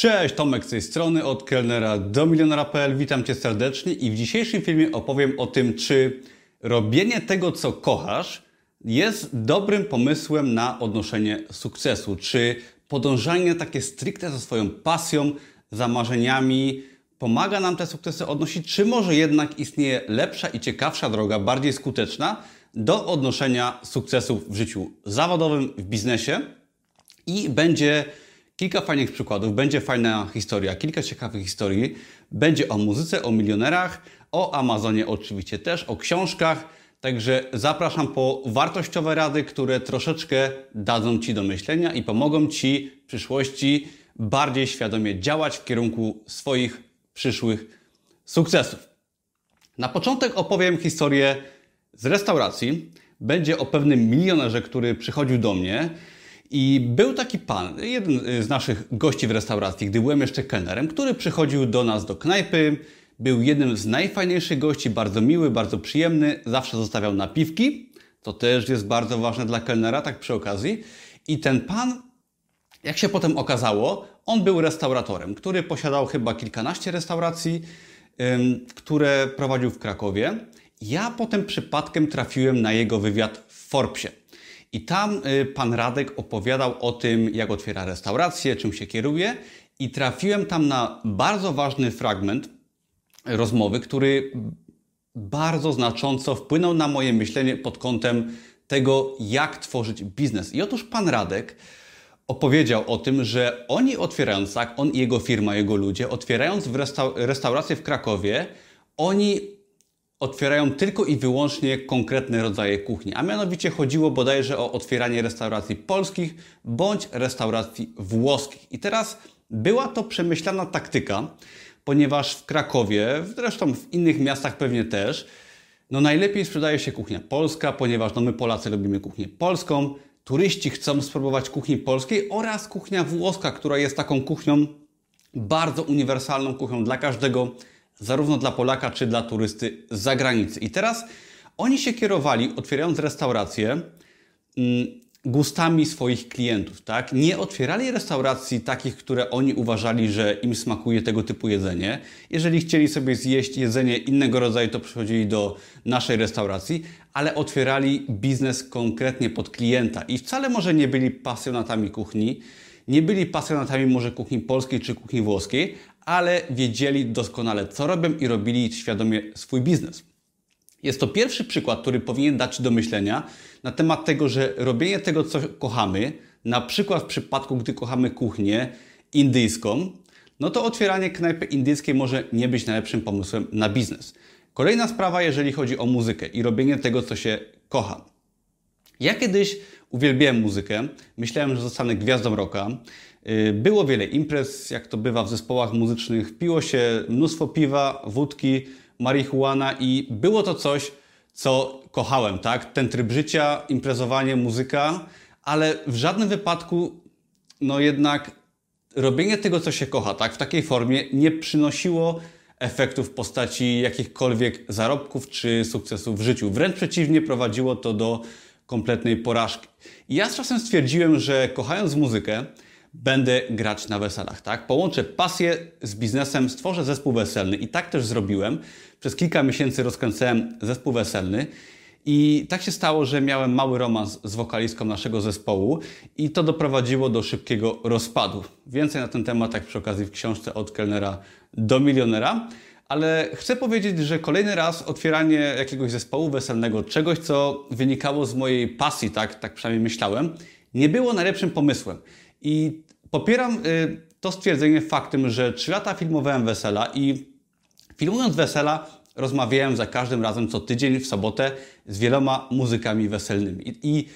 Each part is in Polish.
Cześć, Tomek z tej strony, od kelnera do milionera.pl. Witam Cię serdecznie i w dzisiejszym filmie opowiem o tym, czy robienie tego, co kochasz, jest dobrym pomysłem na odnoszenie sukcesu. Czy podążanie takie stricte za swoją pasją, za marzeniami pomaga nam te sukcesy odnosić, czy może jednak istnieje lepsza i ciekawsza droga, bardziej skuteczna do odnoszenia sukcesów w życiu zawodowym, w biznesie i będzie kilka fajnych przykładów, będzie fajna historia, kilka ciekawych historii. Będzie o muzyce, o milionerach, o Amazonie oczywiście też, o książkach. Także zapraszam po wartościowe rady, które troszeczkę dadzą Ci do myślenia i pomogą Ci w przyszłości bardziej świadomie działać w kierunku swoich przyszłych sukcesów. Na początek opowiem historię z restauracji. Będzie o pewnym milionerze, który przychodził do mnie i był taki pan, jeden z naszych gości w restauracji, gdy byłem jeszcze kelnerem, który przychodził do nas do knajpy. Był jednym z najfajniejszych gości, bardzo miły, bardzo przyjemny, zawsze zostawiał napiwki. To też jest bardzo ważne dla kelnera, tak przy okazji. I ten pan, jak się potem okazało, on był restauratorem, który posiadał chyba kilkanaście restauracji, które prowadził w Krakowie. Ja potem przypadkiem trafiłem na jego wywiad w Forbesie. I tam y, pan Radek opowiadał o tym, jak otwiera restaurację, czym się kieruje, i trafiłem tam na bardzo ważny fragment rozmowy, który bardzo znacząco wpłynął na moje myślenie pod kątem tego, jak tworzyć biznes. I otóż pan Radek opowiedział o tym, że oni otwierając, tak, on i jego firma, jego ludzie, otwierając restaurację w Krakowie, oni otwierają tylko i wyłącznie konkretne rodzaje kuchni, a mianowicie chodziło bodajże o otwieranie restauracji polskich bądź restauracji włoskich. I teraz była to przemyślana taktyka, ponieważ w Krakowie, zresztą w innych miastach pewnie też, no najlepiej sprzedaje się kuchnia polska, ponieważ no my Polacy lubimy kuchnię polską, turyści chcą spróbować kuchni polskiej oraz kuchnia włoska, która jest taką kuchnią bardzo uniwersalną kuchnią dla każdego zarówno dla Polaka, czy dla turysty z zagranicy. I teraz oni się kierowali, otwierając restaurację, mm, gustami swoich klientów, tak? Nie otwierali restauracji takich, które oni uważali, że im smakuje tego typu jedzenie. Jeżeli chcieli sobie zjeść jedzenie innego rodzaju, to przychodzili do naszej restauracji, ale otwierali biznes konkretnie pod klienta i wcale może nie byli pasjonatami kuchni, nie byli pasjonatami może kuchni polskiej czy kuchni włoskiej, ale wiedzieli doskonale, co robią i robili świadomie swój biznes. Jest to pierwszy przykład, który powinien dać do myślenia na temat tego, że robienie tego, co kochamy, na przykład w przypadku, gdy kochamy kuchnię indyjską, no to otwieranie knajpy indyjskiej może nie być najlepszym pomysłem na biznes. Kolejna sprawa, jeżeli chodzi o muzykę i robienie tego, co się kocha. Ja kiedyś uwielbiałem muzykę, myślałem, że zostanę gwiazdą rocka. Y, było wiele imprez, jak to bywa w zespołach muzycznych. Piło się mnóstwo piwa, wódki, marihuana i było to coś, co kochałem, tak? Ten tryb życia, imprezowanie, muzyka, ale w żadnym wypadku, no jednak robienie tego, co się kocha, tak? W takiej formie nie przynosiło efektów w postaci jakichkolwiek zarobków czy sukcesów w życiu. Wręcz przeciwnie, prowadziło to do kompletnej porażki. I ja z czasem stwierdziłem, że kochając muzykę, będę grać na weselach, tak? Połączę pasję z biznesem, stworzę zespół weselny i tak też zrobiłem. Przez kilka miesięcy rozkręcałem zespół weselny i tak się stało, że miałem mały romans z wokalistką naszego zespołu i to doprowadziło do szybkiego rozpadu. Więcej na ten temat, jak przy okazji w książce od kelnera do milionera. Ale chcę powiedzieć, że kolejny raz otwieranie jakiegoś zespołu weselnego, czegoś, co wynikało z mojej pasji, tak, tak przynajmniej myślałem, nie było najlepszym pomysłem. I popieram y, to stwierdzenie faktem, że trzy lata filmowałem wesela i filmując wesela rozmawiałem za każdym razem co tydzień w sobotę z wieloma muzykami weselnymi. I, i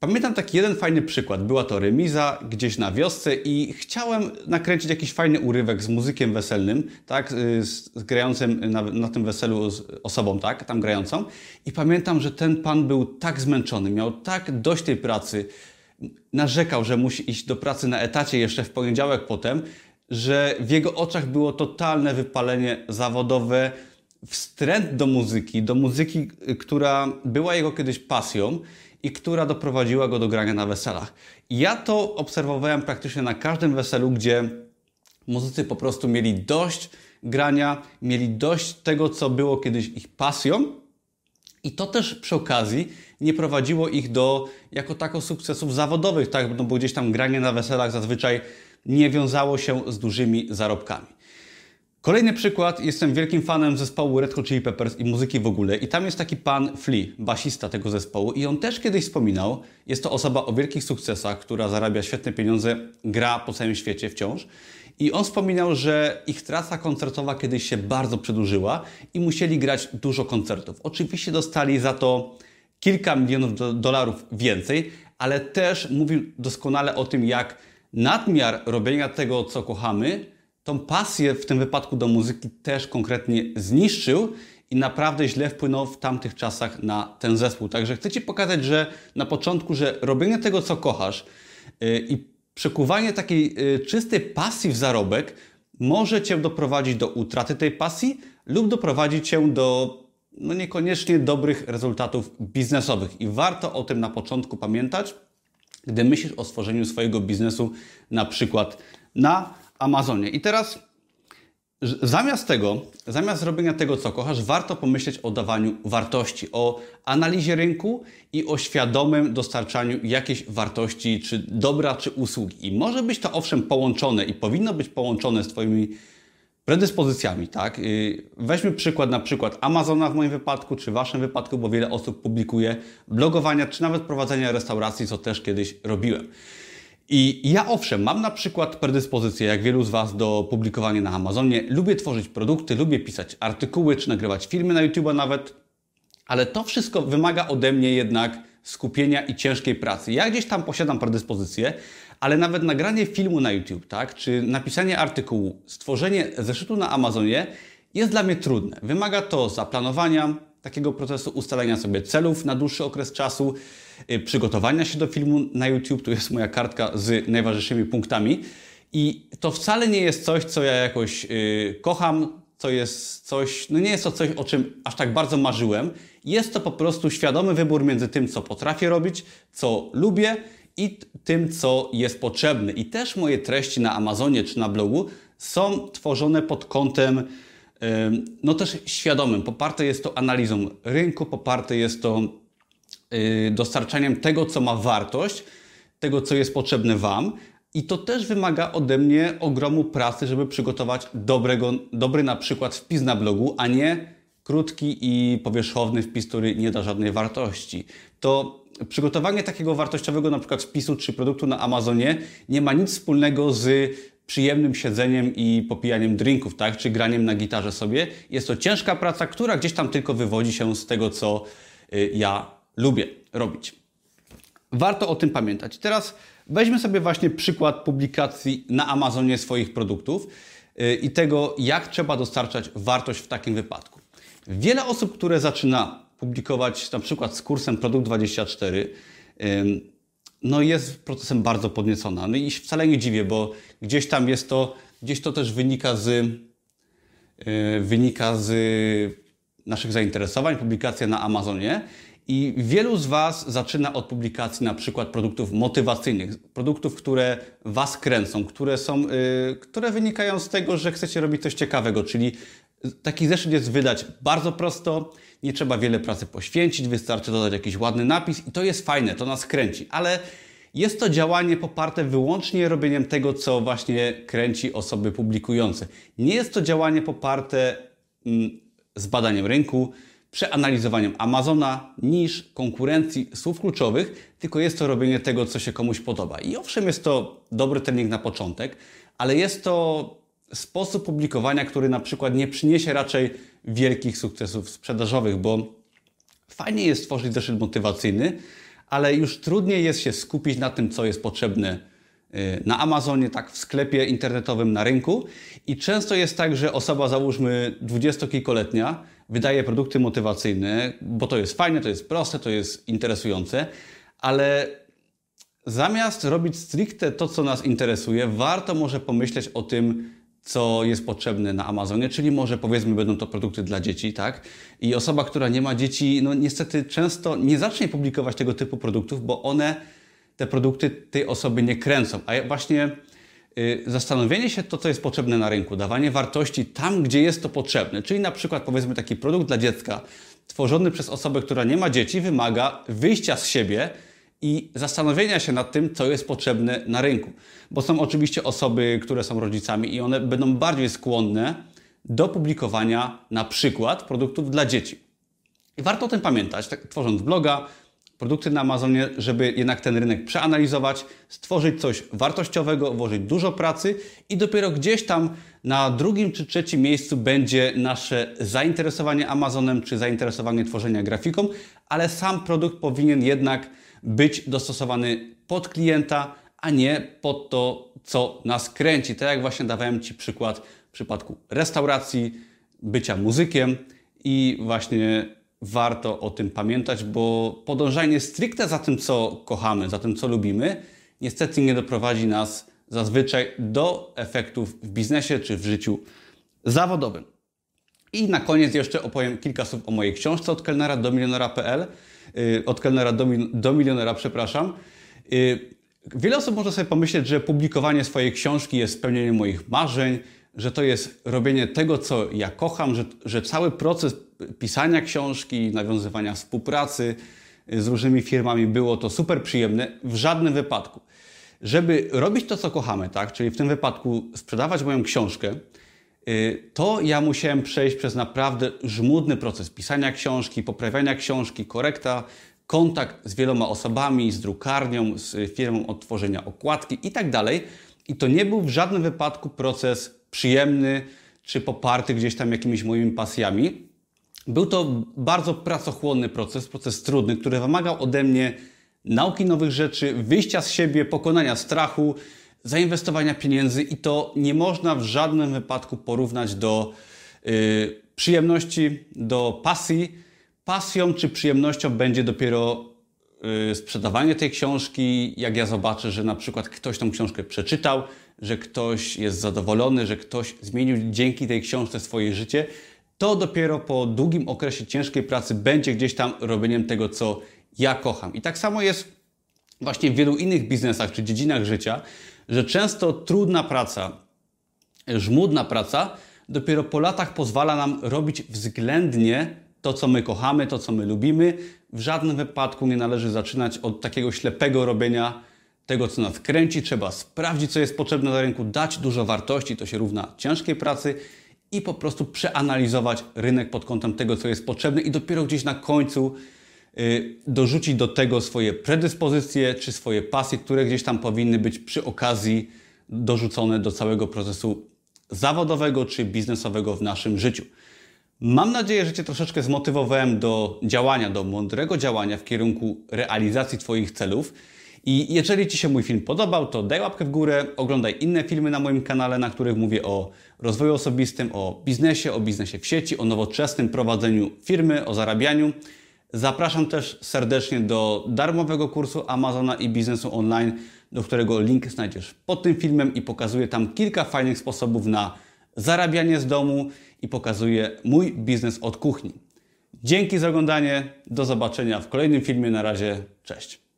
Pamiętam taki jeden fajny przykład. Była to remiza gdzieś na wiosce i chciałem nakręcić jakiś fajny urywek z muzykiem weselnym, tak, y, z, grającym na, na, tym weselu osobą, tak, tam grającą. I pamiętam, że ten pan był tak zmęczony, miał tak dość tej pracy, narzekał, że musi iść do pracy na etacie jeszcze w poniedziałek potem, że w jego oczach było totalne wypalenie zawodowe, wstręt do muzyki, do muzyki, która była jego kiedyś pasją i która doprowadziła go do grania na weselach. Ja to obserwowałem praktycznie na każdym weselu, gdzie Muzycy po prostu mieli dość grania, mieli dość tego, co było kiedyś ich pasją. I to też przy okazji nie prowadziło ich do jako tako sukcesów zawodowych, tak? No bo gdzieś tam granie na weselach zazwyczaj nie wiązało się z dużymi zarobkami. Kolejny przykład, jestem wielkim fanem zespołu Red Hot Chili Peppers i muzyki w ogóle. I tam jest taki pan Flea, basista tego zespołu. I on też kiedyś wspominał, jest to osoba o wielkich sukcesach, która zarabia świetne pieniądze, gra po całym świecie wciąż. I on wspominał, że ich trasa koncertowa kiedyś się bardzo przedłużyła i musieli grać dużo koncertów. Oczywiście dostali za to kilka milionów do dolarów więcej, ale też mówił doskonale o tym, jak nadmiar robienia tego, co kochamy, tą pasję w tym wypadku do muzyki też konkretnie zniszczył i naprawdę źle wpłynął w tamtych czasach na ten zespół. Także chcę Ci pokazać, że na początku, że robienie tego, co kochasz yy, i przekuwanie takiej yy, czystej pasji w zarobek może Cię doprowadzić do utraty tej pasji lub doprowadzić Cię do no niekoniecznie dobrych rezultatów biznesowych. I warto o tym na początku pamiętać, gdy myślisz o stworzeniu swojego biznesu, na przykład na Amazonie. I teraz zamiast tego, zamiast robienia tego, co kochasz, warto pomyśleć o dawaniu wartości, o analizie rynku i o świadomym dostarczaniu jakiejś wartości, czy dobra, czy usługi. I może być to owszem połączone i powinno być połączone z Twoimi predyspozycjami, tak? Y, weźmy przykład na przykład Amazona w moim wypadku, czy w Waszym wypadku, bo wiele osób publikuje blogowania, czy nawet prowadzenia restauracji, co też kiedyś robiłem. I ja owszem, mam na przykład predyspozycję, jak wielu z Was, do publikowania na Amazonie. Lubię tworzyć produkty, lubię pisać artykuły, czy nagrywać filmy na YouTube nawet, ale to wszystko wymaga ode mnie jednak skupienia i ciężkiej pracy. Ja gdzieś tam posiadam predyspozycję, ale nawet nagranie filmu na YouTube, tak, czy napisanie artykułu, stworzenie zeszytu na Amazonie jest dla mnie trudne. Wymaga to zaplanowania takiego procesu, ustalenia sobie celów na dłuższy okres czasu, przygotowania się do filmu na YouTube. Tu jest moja kartka z najważniejszymi punktami. I to wcale nie jest coś, co ja jakoś yy, kocham, to jest coś, no nie jest to coś, o czym aż tak bardzo marzyłem. Jest to po prostu świadomy wybór między tym, co potrafię robić, co lubię i tym, co jest potrzebne. I też moje treści na Amazonie czy na blogu są tworzone pod kątem no też świadomym. Poparte jest to analizą rynku, poparte jest to Y, dostarczaniem tego, co ma wartość, tego, co jest potrzebne Wam. I to też wymaga ode mnie ogromu pracy, żeby przygotować dobrego, dobry na przykład wpis na blogu, a nie krótki i powierzchowny wpis, który nie da żadnej wartości. To przygotowanie takiego wartościowego na przykład wpisu czy produktu na Amazonie nie ma nic wspólnego z przyjemnym siedzeniem i popijaniem drinków, tak? Czy graniem na gitarze sobie. Jest to ciężka praca, która gdzieś tam tylko wywodzi się z tego, co y, ja lubię robić. Warto o tym pamiętać. Teraz weźmy sobie właśnie przykład publikacji na Amazonie swoich produktów y, i tego, jak trzeba dostarczać wartość w takim wypadku. Wiele osób, które zaczyna publikować na przykład z kursem Produkt 24, no jest procesem bardzo podniecona. No i wcale nie dziwię, bo gdzieś tam jest to, gdzieś to też wynika z, y, wynika z naszych zainteresowań, publikacja na Amazonie i wielu z Was zaczyna od publikacji na przykład produktów motywacyjnych, produktów, które Was kręcą, które, są, yy, które wynikają z tego, że chcecie robić coś ciekawego, czyli taki zeszyt jest wydać bardzo prosto, nie trzeba wiele pracy poświęcić, wystarczy dodać jakiś ładny napis i to jest fajne, to nas kręci, ale jest to działanie poparte wyłącznie robieniem tego, co właśnie kręci osoby publikujące. Nie jest to działanie poparte mm, z badaniem rynku, przeanalizowaniem Amazona, niż konkurencji, słów kluczowych, tylko jest to robienie tego, co się komuś podoba. I owszem, jest to dobry trening na początek, ale jest to sposób publikowania, który na przykład nie przyniesie raczej wielkich sukcesów sprzedażowych, bo fajnie jest tworzyć zeszyt motywacyjny, ale już trudniej jest się skupić na tym, co jest potrzebne y, na Amazonie, tak w sklepie internetowym, na rynku. I często jest tak, że osoba, załóżmy dwudziestokilkoletnia, wydaje produkty motywacyjne, bo to jest fajne, to jest proste, to jest interesujące, ale zamiast robić stricte to, co nas interesuje, warto może pomyśleć o tym, co jest potrzebne na Amazonie, czyli może powiedzmy będą to produkty dla dzieci, tak? I osoba, która nie ma dzieci, no niestety często nie zacznie publikować tego typu produktów, bo one, te produkty tej osoby nie kręcą. A właśnie zastanowienie się to, co jest potrzebne na rynku, dawanie wartości tam, gdzie jest to potrzebne. Czyli na przykład powiedzmy taki produkt dla dziecka tworzony przez osobę, która nie ma dzieci, wymaga wyjścia z siebie i zastanowienia się nad tym, co jest potrzebne na rynku. Bo są oczywiście osoby, które są rodzicami i one będą bardziej skłonne do publikowania na przykład produktów dla dzieci. I warto o tym pamiętać, tak, tworząc bloga, produkty na Amazonie, żeby jednak ten rynek przeanalizować, stworzyć coś wartościowego, włożyć dużo pracy i dopiero gdzieś tam na drugim czy trzecim miejscu będzie nasze zainteresowanie Amazonem czy zainteresowanie tworzenia grafiką, ale sam produkt powinien jednak być dostosowany pod klienta, a nie pod to, co nas kręci. Tak jak właśnie dawałem Ci przykład w przypadku restauracji, bycia muzykiem i właśnie warto o tym pamiętać, bo podążanie stricte za tym, co kochamy, za tym, co lubimy, niestety nie doprowadzi nas zazwyczaj do efektów w biznesie czy w życiu zawodowym. I na koniec jeszcze opowiem kilka słów o mojej książce od kelnera do milionera.pl. Y, od kelnera do, do milionera, przepraszam. Y, wiele osób może sobie pomyśleć, że publikowanie swojej książki jest spełnieniem moich marzeń, że to jest robienie tego, co ja kocham, że, że cały proces pisania książki, nawiązywania współpracy z różnymi firmami było to super przyjemne. W żadnym wypadku. Żeby robić to, co kochamy, tak, czyli w tym wypadku sprzedawać moją książkę, y, to ja musiałem przejść przez naprawdę żmudny proces pisania książki, poprawiania książki, korekta, kontakt z wieloma osobami, z drukarnią, z firmą odtworzenia okładki i tak dalej. I to nie był w żadnym wypadku proces przyjemny czy poparty gdzieś tam jakimiś moimi pasjami. Był to bardzo pracochłonny proces, proces trudny, który wymagał ode mnie nauki nowych rzeczy, wyjścia z siebie, pokonania strachu, zainwestowania pieniędzy i to nie można w żadnym wypadku porównać do yy, przyjemności, do pasji. Pasją czy przyjemnością będzie dopiero yy, sprzedawanie tej książki, jak ja zobaczę, że na przykład ktoś tą książkę przeczytał, że ktoś jest zadowolony, że ktoś zmienił dzięki tej książce swoje życie, to dopiero po długim okresie ciężkiej pracy będzie gdzieś tam robieniem tego, co ja kocham. I tak samo jest właśnie w wielu innych biznesach czy dziedzinach życia, że często trudna praca, żmudna praca dopiero po latach pozwala nam robić względnie to, co my kochamy, to, co my lubimy. W żadnym wypadku nie należy zaczynać od takiego ślepego robienia tego, co nas kręci. Trzeba sprawdzić, co jest potrzebne na rynku, dać dużo wartości, to się równa ciężkiej pracy i po prostu przeanalizować rynek pod kątem tego, co jest potrzebne i dopiero gdzieś na końcu y, dorzucić do tego swoje predyspozycje czy swoje pasje, które gdzieś tam powinny być przy okazji dorzucone do całego procesu zawodowego czy biznesowego w naszym życiu. Mam nadzieję, że Cię troszeczkę zmotywowałem do działania, do mądrego działania w kierunku realizacji Twoich celów. I jeżeli Ci się mój film podobał, to daj łapkę w górę, oglądaj inne filmy na moim kanale, na których mówię o rozwoju osobistym, o biznesie, o biznesie w sieci, o nowoczesnym prowadzeniu firmy, o zarabianiu. Zapraszam też serdecznie do darmowego kursu Amazona i biznesu online, do którego link znajdziesz pod tym filmem i pokazuję tam kilka fajnych sposobów na zarabianie z domu i pokazuję mój biznes od kuchni. Dzięki za oglądanie, do zobaczenia w kolejnym filmie. Na razie, cześć.